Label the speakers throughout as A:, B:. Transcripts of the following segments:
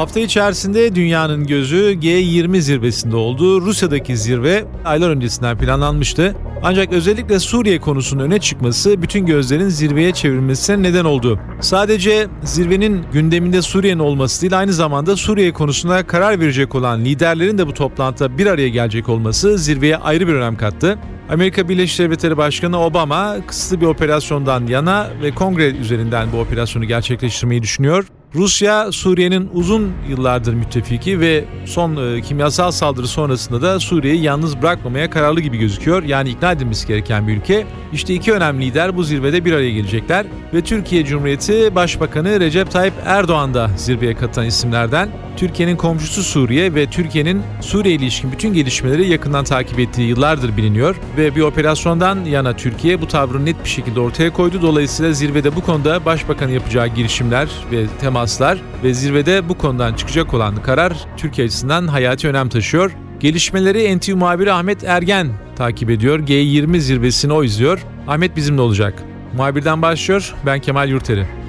A: Hafta içerisinde dünyanın gözü G20 zirvesinde oldu. Rusya'daki zirve aylar öncesinden planlanmıştı. Ancak özellikle Suriye konusunun öne çıkması bütün gözlerin zirveye çevrilmesine neden oldu. Sadece zirvenin gündeminde Suriye'nin olması değil aynı zamanda Suriye konusunda karar verecek olan liderlerin de bu toplantıda bir araya gelecek olması zirveye ayrı bir önem kattı. Amerika Birleşik Devletleri Başkanı Obama kısıtlı bir operasyondan yana ve kongre üzerinden bu operasyonu gerçekleştirmeyi düşünüyor. Rusya, Suriye'nin uzun yıllardır müttefiki ve son e, kimyasal saldırı sonrasında da Suriye'yi yalnız bırakmamaya kararlı gibi gözüküyor. Yani ikna edilmesi gereken bir ülke. İşte iki önemli lider bu zirvede bir araya gelecekler ve Türkiye Cumhuriyeti Başbakanı Recep Tayyip Erdoğan da zirveye katılan isimlerden. Türkiye'nin komşusu Suriye ve Türkiye'nin Suriye ilişkin bütün gelişmeleri yakından takip ettiği yıllardır biliniyor ve bir operasyondan yana Türkiye bu tavrını net bir şekilde ortaya koydu. Dolayısıyla zirvede bu konuda Başbakanın yapacağı girişimler ve temaslar ve zirvede bu konudan çıkacak olan karar Türkiye açısından hayati önem taşıyor. Gelişmeleri NTV muhabiri Ahmet Ergen takip ediyor. G20 zirvesini o izliyor. Ahmet bizimle olacak. Muhabirden başlıyor. Ben Kemal Yurteri.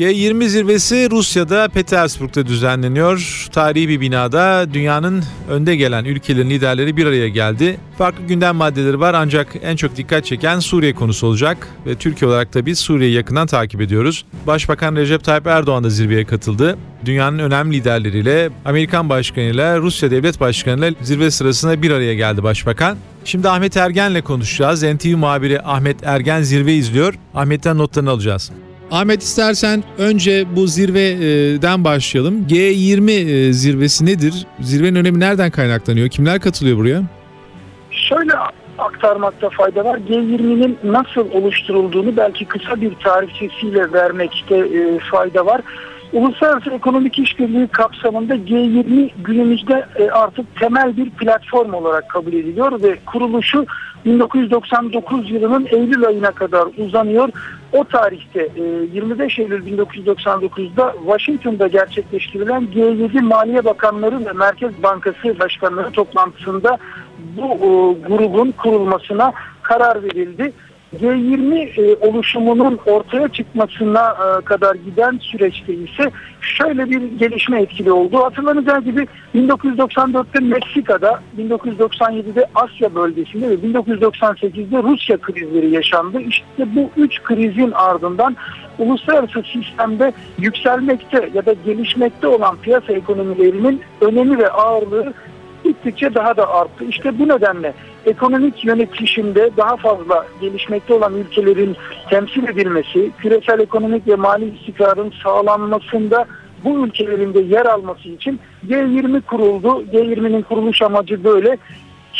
A: G20 zirvesi Rusya'da Petersburg'da düzenleniyor. Tarihi bir binada dünyanın önde gelen ülkelerin liderleri bir araya geldi. Farklı gündem maddeleri var ancak en çok dikkat çeken Suriye konusu olacak ve Türkiye olarak da biz Suriye'yi yakından takip ediyoruz. Başbakan Recep Tayyip Erdoğan da zirveye katıldı. Dünyanın önemli liderleriyle, Amerikan Başkanı'yla, Rusya Devlet Başkanı'yla zirve sırasında bir araya geldi Başbakan. Şimdi Ahmet Ergen'le konuşacağız. NTV muhabiri Ahmet Ergen zirve izliyor. Ahmet'ten notlarını alacağız. Ahmet istersen önce bu zirveden başlayalım. G20 e, zirvesi nedir? Zirvenin önemi nereden kaynaklanıyor? Kimler katılıyor buraya?
B: Şöyle aktarmakta fayda var. G20'nin nasıl oluşturulduğunu belki kısa bir tarihçesiyle vermekte e, fayda var. Uluslararası Ekonomik İşbirliği kapsamında G20 günümüzde e, artık temel bir platform olarak kabul ediliyor ve kuruluşu 1999 yılının Eylül ayına kadar uzanıyor. O tarihte 25 e, Eylül 1999'da Washington'da gerçekleştirilen G7 Maliye Bakanları ve Merkez Bankası Başkanları toplantısında bu e, grubun kurulmasına karar verildi. G20 e, oluşumunun ortaya çıkmasına e, kadar giden süreçte ise şöyle bir gelişme etkili oldu. Hatırlanacağı gibi 1994'te Meksika'da, 1997'de Asya bölgesinde ve 1998'de Rusya krizleri yaşandı. İşte bu üç krizin ardından uluslararası sistemde yükselmekte ya da gelişmekte olan piyasa ekonomilerinin önemi ve ağırlığı gittikçe daha da arttı. İşte bu nedenle ekonomik yönetişimde daha fazla gelişmekte olan ülkelerin temsil edilmesi, küresel ekonomik ve mali istikrarın sağlanmasında bu ülkelerin de yer alması için G20 kuruldu. G20'nin kuruluş amacı böyle.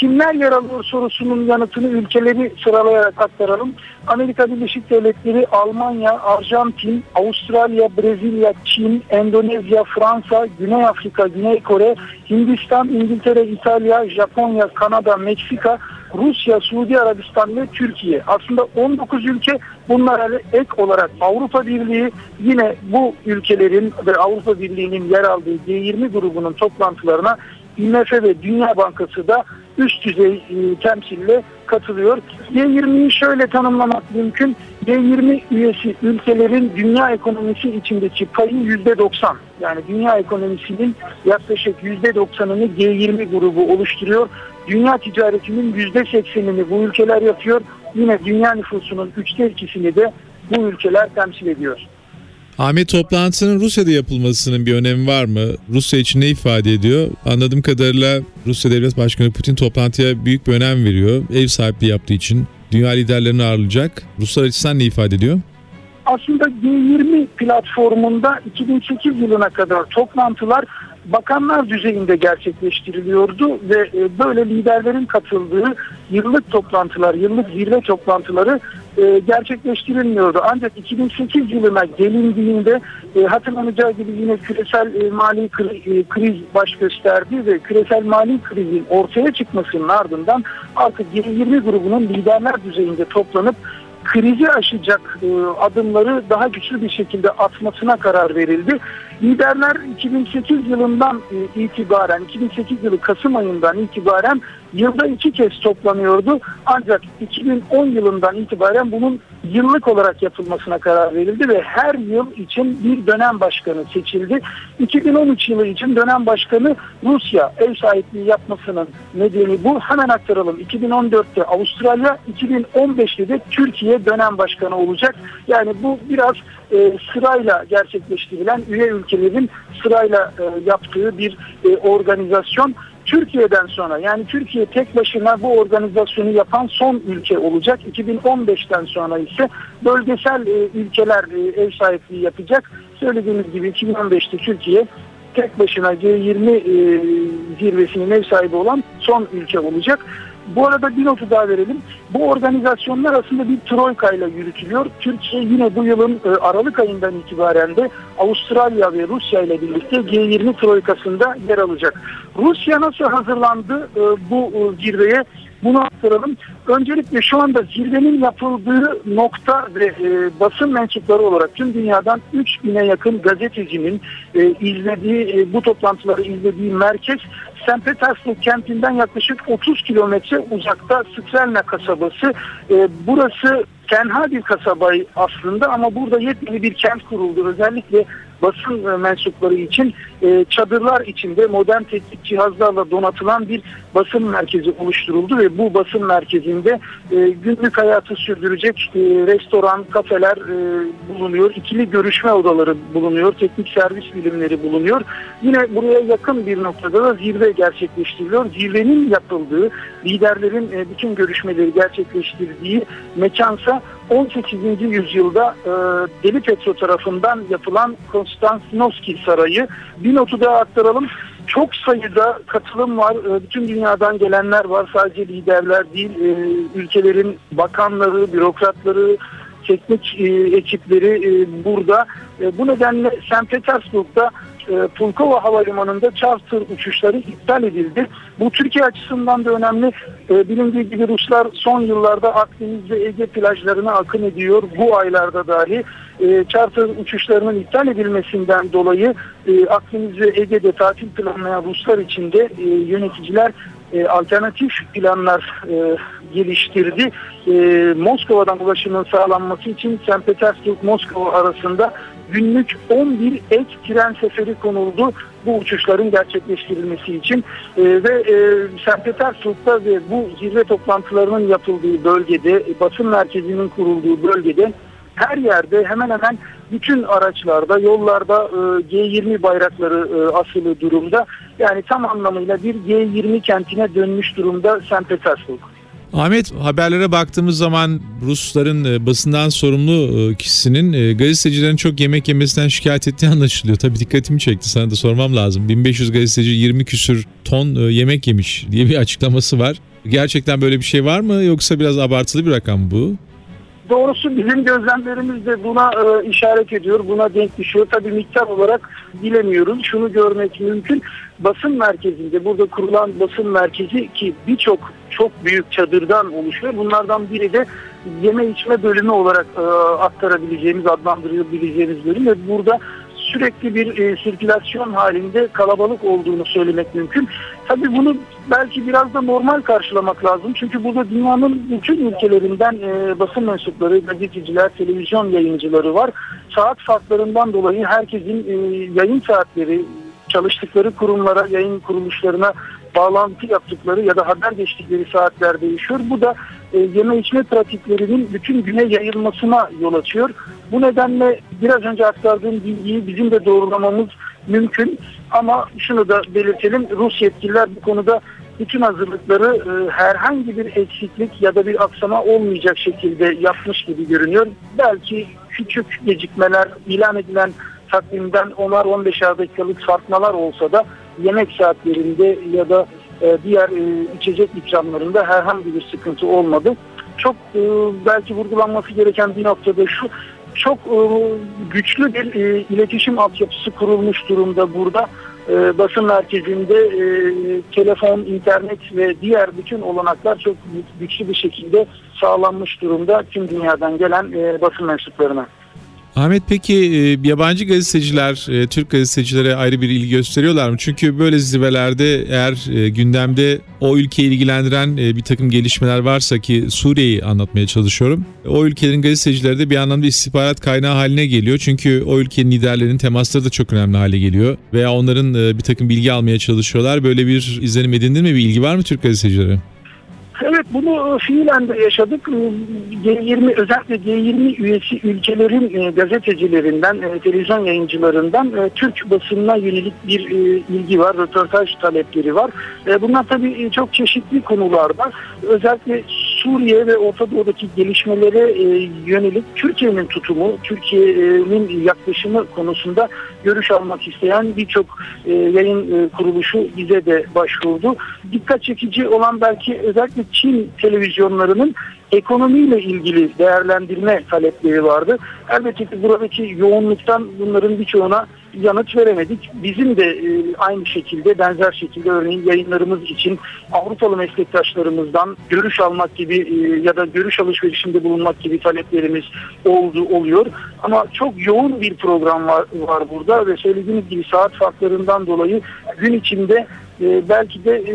B: Kimler yer alıyor sorusunun yanıtını ülkeleri sıralayarak aktaralım. Amerika Birleşik Devletleri, Almanya, Arjantin, Avustralya, Brezilya, Çin, Endonezya, Fransa, Güney Afrika, Güney Kore, Hindistan, İngiltere, İtalya, Japonya, Kanada, Meksika, Rusya, Suudi Arabistan ve Türkiye. Aslında 19 ülke bunlara ek olarak Avrupa Birliği yine bu ülkelerin ve Avrupa Birliği'nin yer aldığı G20 grubunun toplantılarına IMF ve Dünya Bankası da üst düzey e, temsille katılıyor. G20'yi şöyle tanımlamak mümkün. G20 üyesi ülkelerin dünya ekonomisi içindeki payı %90. Yani dünya ekonomisinin yaklaşık %90'ını G20 grubu oluşturuyor. Dünya ticaretinin %80'ini bu ülkeler yapıyor. Yine dünya nüfusunun üçte ikisini de bu ülkeler temsil ediyor.
A: Ahmet toplantının Rusya'da yapılmasının bir önemi var mı? Rusya için ne ifade ediyor? Anladığım kadarıyla Rusya Devlet Başkanı Putin toplantıya büyük bir önem veriyor. Ev sahipliği yaptığı için dünya liderlerini ağırlayacak. Ruslar açısından ne ifade ediyor?
B: Aslında G20 platformunda 2008 yılına kadar toplantılar bakanlar düzeyinde gerçekleştiriliyordu ve e, böyle liderlerin katıldığı yıllık toplantılar, yıllık zirve toplantıları e, gerçekleştirilmiyordu. Ancak 2008 yılına gelindiğinde e, hatırlanacağı gibi yine küresel e, mali kri, kriz baş gösterdi ve küresel mali krizin ortaya çıkmasının ardından artık G20 grubunun liderler düzeyinde toplanıp krizi aşacak e, adımları daha güçlü bir şekilde atmasına karar verildi. Liderler 2008 yılından e, itibaren, 2008 yılı Kasım ayından itibaren yılda iki kez toplanıyordu. Ancak 2010 yılından itibaren bunun yıllık olarak yapılmasına karar verildi ve her yıl için bir dönem başkanı seçildi. 2013 yılı için dönem başkanı Rusya ev sahipliği yapmasının nedeni bu. Hemen aktaralım. 2014'te Avustralya, 2015'te de Türkiye dönem başkanı olacak. Yani bu biraz e, sırayla gerçekleştirilen üye ülkelerin sırayla e, yaptığı bir e, organizasyon. Türkiye'den sonra yani Türkiye tek başına bu organizasyonu yapan son ülke olacak. 2015'ten sonra ise bölgesel e, ülkeler e, ev sahipliği yapacak. Söylediğimiz gibi 2015'te Türkiye tek başına G20 e, zirvesinin ev sahibi olan son ülke olacak. Bu arada bir notu daha verelim. Bu organizasyonlar aslında bir troika ile yürütülüyor. Türkiye yine bu yılın e, Aralık ayından itibaren de Avustralya ve Rusya ile birlikte G20 troikasında yer alacak. Rusya nasıl hazırlandı e, bu e, zirveye? Bunu aktaralım. Öncelikle şu anda zirvenin yapıldığı nokta ve e, basın mensupları olarak tüm dünyadan 3000'e yakın gazetecinin e, izlediği, e, bu toplantıları izlediği merkez St. Petersburg kentinden yaklaşık 30 kilometre uzakta Strelna kasabası. E, burası tenha bir kasaba aslında ama burada yepyeni bir kent kuruldu. Özellikle basın e, mensupları için e, çadırlar içinde modern teknik cihazlarla donatılan bir basın merkezi oluşturuldu ve bu basın merkezinde e, günlük hayatı sürdürecek restoran, kafeler bulunuyor. İkili görüşme odaları bulunuyor. Teknik servis bilimleri bulunuyor. Yine buraya yakın bir noktada da zirve gerçekleştiriliyor. Zirvenin yapıldığı, liderlerin bütün görüşmeleri gerçekleştirdiği mekansa 18. yüzyılda Deli Petro tarafından yapılan Konstantinovski Sarayı. Bir notu daha aktaralım. Çok sayıda katılım var. Ee, bütün dünyadan gelenler var. Sadece liderler değil, ee, ülkelerin bakanları, bürokratları, teknik e, ekipleri e, burada. E, bu nedenle St. Petersburg'da Pulkova Havalimanı'nda charter uçuşları iptal edildi. Bu Türkiye açısından da önemli. Bilindiği gibi Ruslar son yıllarda Akdeniz ve Ege plajlarına akın ediyor. Bu aylarda dahi charter uçuşlarının iptal edilmesinden dolayı Akdeniz ve Ege'de tatil planlayan Ruslar için de yöneticiler alternatif planlar geliştirdi. Moskova'dan ulaşımın sağlanması için St. Petersburg-Moskova arasında günlük 11 ek tren seferi konuldu bu uçuşların gerçekleştirilmesi için e, ve e, St. Petersburg'da ve bu zirve toplantılarının yapıldığı bölgede basın merkezinin kurulduğu bölgede her yerde hemen hemen bütün araçlarda, yollarda e, G20 bayrakları e, asılı durumda. Yani tam anlamıyla bir G20 kentine dönmüş durumda St. Petersburg.
A: Ahmet haberlere baktığımız zaman Rusların e, basından sorumlu kişisinin gazetecilerin çok yemek yemesinden şikayet ettiği anlaşılıyor. Tabii dikkatimi çekti sana da sormam lazım. 1500 gazeteci 20 küsür ton yemek yemiş diye bir açıklaması var. Gerçekten böyle bir şey var mı yoksa biraz abartılı bir rakam bu?
B: Doğrusu bizim gözlemlerimiz de buna e, işaret ediyor, buna denk düşüyor. Tabii miktar olarak bilemiyoruz. Şunu görmek mümkün. Basın merkezinde, burada kurulan basın merkezi ki birçok çok büyük çadırdan oluşuyor. Bunlardan biri de yeme içme bölümü olarak e, aktarabileceğimiz, adlandırabileceğimiz bölüm ve burada sürekli bir e, sirkülasyon halinde kalabalık olduğunu söylemek mümkün. Tabii bunu belki biraz da normal karşılamak lazım. Çünkü burada dünyanın bütün ülkelerinden e, basın mensupları, gazeteciler, televizyon yayıncıları var. Saat farklarından dolayı herkesin e, yayın saatleri, çalıştıkları kurumlara, yayın kuruluşlarına bağlantı yaptıkları ya da haber geçtikleri saatler değişiyor. Bu da e, yeme içme pratiklerinin bütün güne yayılmasına yol açıyor. Bu nedenle biraz önce aktardığım bilgiyi bizim de doğrulamamız mümkün. Ama şunu da belirtelim. Rus yetkililer bu konuda bütün hazırlıkları e, herhangi bir eksiklik ya da bir aksama olmayacak şekilde yapmış gibi görünüyor. Belki küçük gecikmeler, ilan edilen takvimden 10'ar 15'er dakikalık sarkmalar olsa da yemek saatlerinde ya da e, diğer e, içecek ikramlarında herhangi bir sıkıntı olmadı. çok e, belki vurgulanması gereken bir noktada şu çok güçlü bir iletişim altyapısı kurulmuş durumda burada. Basın merkezinde telefon, internet ve diğer bütün olanaklar çok güçlü bir şekilde sağlanmış durumda tüm dünyadan gelen basın mensuplarına.
A: Ahmet peki e, yabancı gazeteciler e, Türk gazetecilere ayrı bir ilgi gösteriyorlar mı? Çünkü böyle zirvelerde eğer e, gündemde o ülkeyi ilgilendiren bir takım gelişmeler varsa ki Suriye'yi anlatmaya çalışıyorum. O ülkelerin gazetecileri de bir anlamda istihbarat kaynağı haline geliyor. Çünkü o ülkenin liderlerinin temasları da çok önemli hale geliyor. Veya onların bir takım bilgi almaya çalışıyorlar. Böyle bir izlenim edindin mi? Bir ilgi var mı Türk gazetecilere?
B: Evet bunu fiilen de yaşadık. G20 özellikle G20 üyesi ülkelerin e, gazetecilerinden, e, televizyon yayıncılarından e, Türk basınına yönelik bir ilgi var, röportaj talepleri var. Bunlar tabii çok çeşitli konularda. Özellikle Suriye ve Orta Doğu'daki gelişmelere yönelik Türkiye'nin tutumu, Türkiye'nin yaklaşımı konusunda görüş almak isteyen birçok yayın kuruluşu bize de başvurdu. Dikkat çekici olan belki özellikle Çin televizyonlarının ekonomiyle ilgili değerlendirme talepleri vardı. Elbette ki buradaki yoğunluktan bunların birçoğuna yanıt veremedik. Bizim de e, aynı şekilde benzer şekilde örneğin yayınlarımız için Avrupalı meslektaşlarımızdan görüş almak gibi e, ya da görüş alışverişinde bulunmak gibi taleplerimiz oldu oluyor. Ama çok yoğun bir program var, var burada ve söylediğiniz gibi saat farklarından dolayı gün içinde e, belki de e,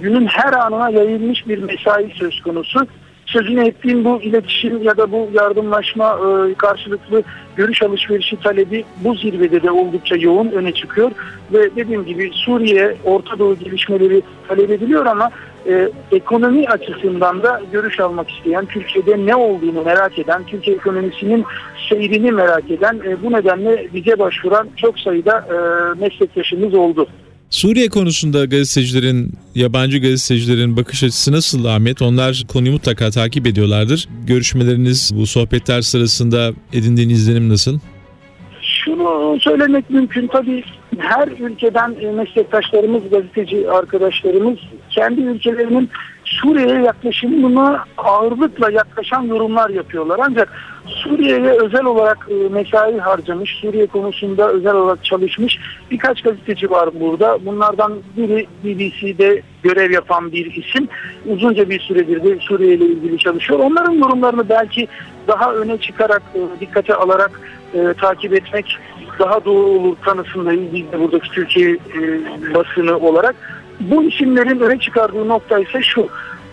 B: günün her anına yayılmış bir mesai söz konusu. Sözünü ettiğim bu iletişim ya da bu yardımlaşma e, karşılıklı görüş alışverişi talebi bu zirvede de oldukça yoğun öne çıkıyor. Ve dediğim gibi Suriye, Orta Doğu gelişmeleri talep ediliyor ama e, ekonomi açısından da görüş almak isteyen, Türkiye'de ne olduğunu merak eden, Türkiye ekonomisinin seyrini merak eden e, bu nedenle bize başvuran çok sayıda e, meslektaşımız oldu.
A: Suriye konusunda gazetecilerin, yabancı gazetecilerin bakış açısı nasıl Ahmet? Onlar konuyu mutlaka takip ediyorlardır. Görüşmeleriniz, bu sohbetler sırasında edindiğiniz izlenim nasıl?
B: Şunu söylemek mümkün tabii her ülkeden meslektaşlarımız, gazeteci arkadaşlarımız kendi ülkelerinin Suriye'ye yaklaşımına ağırlıkla yaklaşan yorumlar yapıyorlar. Ancak Suriye'ye özel olarak e, mesai harcamış, Suriye konusunda özel olarak çalışmış birkaç gazeteci var burada. Bunlardan biri BBC'de görev yapan bir isim. Uzunca bir süredir de Suriye ile ilgili çalışıyor. Onların yorumlarını belki daha öne çıkarak, e, dikkate alarak e, takip etmek daha doğru olur kanısındayız biz de buradaki Türkiye basını olarak. Bu isimlerin öne çıkardığı nokta ise şu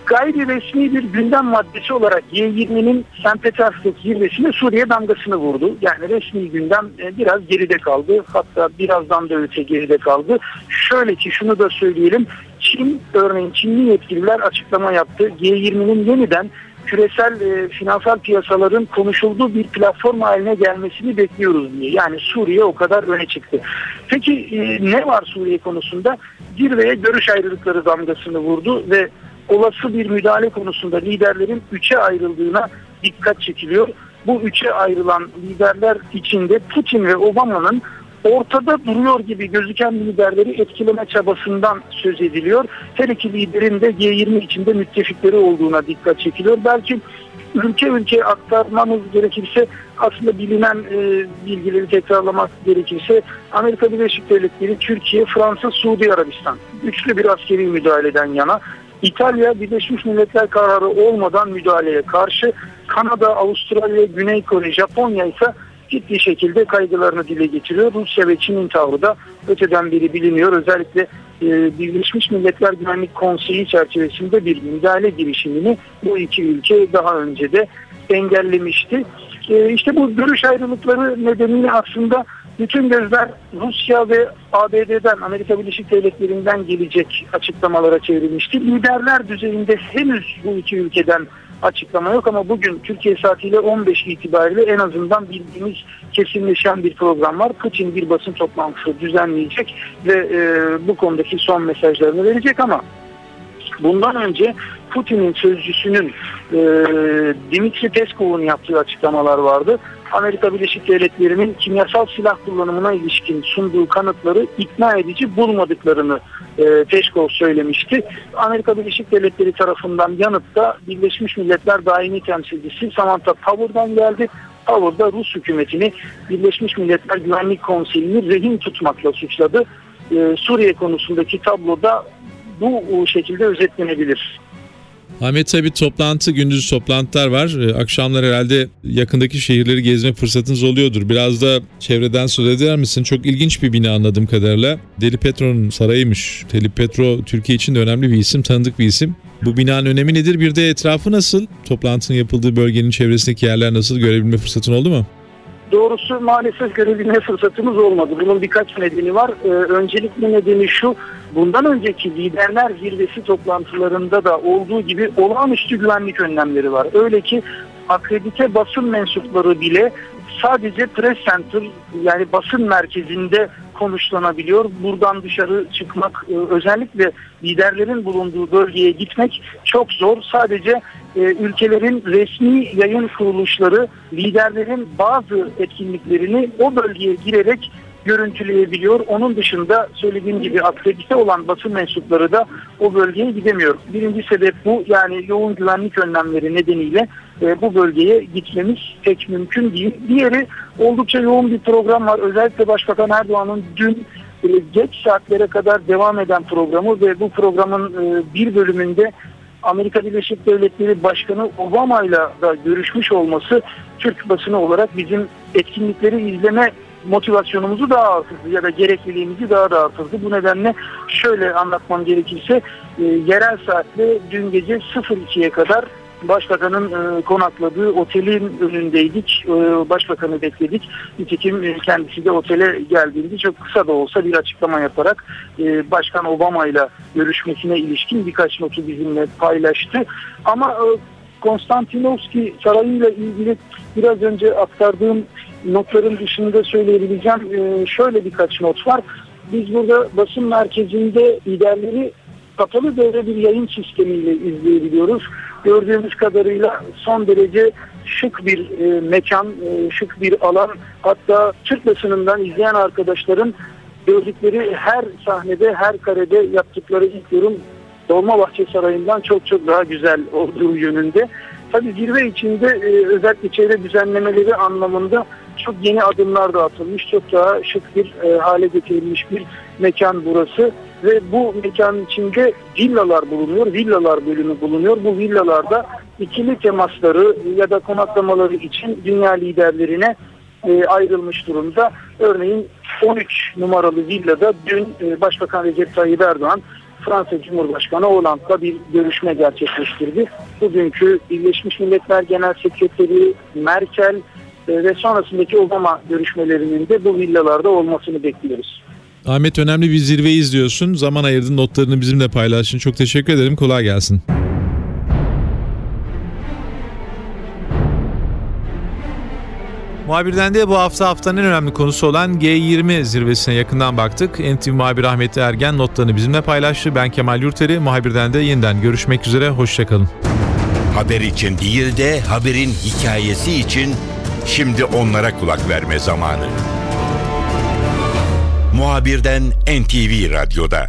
B: gayri resmi bir gündem maddesi olarak G20'nin St. Petersburg zirvesinde Suriye damgasını vurdu. Yani resmi gündem e, biraz geride kaldı. Hatta birazdan da öte geride kaldı. Şöyle ki şunu da söyleyelim. Çin örneğin Çinli yetkililer açıklama yaptı. G20'nin yeniden küresel e, finansal piyasaların konuşulduğu bir platform haline gelmesini bekliyoruz diye. Yani Suriye o kadar öne çıktı. Peki e, ne var Suriye konusunda? Zirveye görüş ayrılıkları damgasını vurdu ve olası bir müdahale konusunda liderlerin üçe ayrıldığına dikkat çekiliyor. Bu üçe ayrılan liderler içinde Putin ve Obama'nın ortada duruyor gibi gözüken liderleri etkileme çabasından söz ediliyor. Her iki liderin de G20 içinde müttefikleri olduğuna dikkat çekiliyor. Belki ülke ülke aktarmamız gerekirse aslında bilinen e, bilgileri tekrarlamak gerekirse Amerika Birleşik Devletleri, Türkiye, Fransa, Suudi Arabistan güçlü bir askeri müdahaleden yana İtalya Birleşmiş Milletler kararı olmadan müdahaleye karşı Kanada, Avustralya, Güney Kore, Japonya ise ciddi şekilde kaygılarını dile getiriyor. Rusya ve Çin'in tavrı da öteden beri biliniyor. Özellikle e, Birleşmiş Milletler Güvenlik Konseyi çerçevesinde bir müdahale girişimini bu iki ülke daha önce de engellemişti. E, işte bu görüş ayrılıkları nedeniyle aslında bütün gözler Rusya ve ABD'den, Amerika Birleşik Devletleri'nden gelecek açıklamalara çevrilmişti. Liderler düzeyinde henüz bu iki ülkeden açıklama yok ama bugün Türkiye saatiyle 15 itibariyle en azından bildiğimiz kesinleşen bir program var. Putin bir basın toplantısı düzenleyecek ve e, bu konudaki son mesajlarını verecek ama bundan önce Putin'in sözcüsünün e, Dimitri Peskov'un yaptığı açıklamalar vardı. Amerika Birleşik Devletleri'nin kimyasal silah kullanımına ilişkin sunduğu kanıtları ikna edici bulmadıklarını e, Peşkov söylemişti. Amerika Birleşik Devletleri tarafından yanıtta Birleşmiş Milletler Daimi Temsilcisi Samantha Power'dan geldi. Power da Rus hükümetini Birleşmiş Milletler Güvenlik Konseyi'ni rehin tutmakla suçladı. E, Suriye konusundaki tabloda bu şekilde özetlenebilir.
A: Ahmet tabi toplantı, gündüz toplantılar var. Ee, akşamlar herhalde yakındaki şehirleri gezme fırsatınız oluyordur. Biraz da çevreden söz eder misin? Çok ilginç bir bina anladığım kadarıyla. Deli Petro'nun sarayıymış. Deli Petro Türkiye için de önemli bir isim, tanıdık bir isim. Bu binanın önemi nedir? Bir de etrafı nasıl? Toplantının yapıldığı bölgenin çevresindeki yerler nasıl? Görebilme fırsatın oldu mu?
B: Doğrusu maalesef görebilme fırsatımız olmadı. Bunun birkaç nedeni var. Ee, öncelikli nedeni şu, bundan önceki liderler zirvesi toplantılarında da olduğu gibi olağanüstü güvenlik önlemleri var. Öyle ki akredite basın mensupları bile sadece press center yani basın merkezinde konuşlanabiliyor. Buradan dışarı çıkmak e, özellikle liderlerin bulunduğu bölgeye gitmek çok zor. Sadece e, ülkelerin resmi yayın kuruluşları liderlerin bazı etkinliklerini o bölgeye girerek görüntüleyebiliyor. Onun dışında söylediğim gibi akredite olan basın mensupları da o bölgeye gidemiyor. Birinci sebep bu. Yani yoğun güvenlik önlemleri nedeniyle e, bu bölgeye gitmemiz pek mümkün değil. Diğeri oldukça yoğun bir program var. Özellikle Başbakan Erdoğan'ın dün e, geç saatlere kadar devam eden programı ve bu programın e, bir bölümünde Amerika Birleşik Devletleri Başkanı Obama ile da görüşmüş olması Türk basını olarak bizim etkinlikleri izleme motivasyonumuzu daha artırdı ya da gerekliliğimizi daha da artırdı. Bu nedenle şöyle anlatmam gerekirse e, yerel saatle dün gece 02'ye kadar Başbakanın e, konakladığı otelin önündeydik. E, başbakanı bekledik. Nitekim e, kendisi de otele geldiğinde çok kısa da olsa bir açıklama yaparak e, Başkan Obama ile görüşmesine ilişkin birkaç notu bizimle paylaştı. Ama e, Konstantinovski Sarayı'yla ilgili biraz önce aktardığım notların dışında söyleyebileceğim e, şöyle birkaç not var. Biz burada basın merkezinde liderleri kapalı devre bir yayın sistemiyle izleyebiliyoruz. Gördüğümüz kadarıyla son derece şık bir e, mekan, e, şık bir alan. Hatta Türk basınından izleyen arkadaşların gördükleri her sahnede, her karede yaptıkları ilk yorum Dolmabahçe Sarayı'ndan çok çok daha güzel olduğu yönünde. Tabii zirve içinde e, özellikle çevre düzenlemeleri anlamında çok yeni adımlar da atılmış. Çok daha şık bir e, hale getirilmiş bir mekan burası. Ve bu mekanın içinde villalar bulunuyor. Villalar bölümü bulunuyor. Bu villalarda ikili temasları ya da konaklamaları için dünya liderlerine e, ayrılmış durumda. Örneğin 13 numaralı villada dün e, Başbakan Recep Tayyip Erdoğan Fransa Cumhurbaşkanı Hollande'la bir görüşme gerçekleştirdi. Bugünkü Birleşmiş Milletler Genel Sekreteri Merkel ve sonrasındaki Obama görüşmelerinin de bu villalarda olmasını bekliyoruz.
A: Ahmet önemli bir zirve izliyorsun. Zaman ayırdın notlarını bizimle paylaştın. Çok teşekkür ederim. Kolay gelsin. Muhabirden de bu hafta haftanın en önemli konusu olan G20 zirvesine yakından baktık. NTV muhabir Ahmet Ergen notlarını bizimle paylaştı. Ben Kemal Yurteri. Muhabirden de yeniden görüşmek üzere. Hoşçakalın.
C: Haber için değil de haberin hikayesi için şimdi onlara kulak verme zamanı. Muhabirden NTV Radyo'da.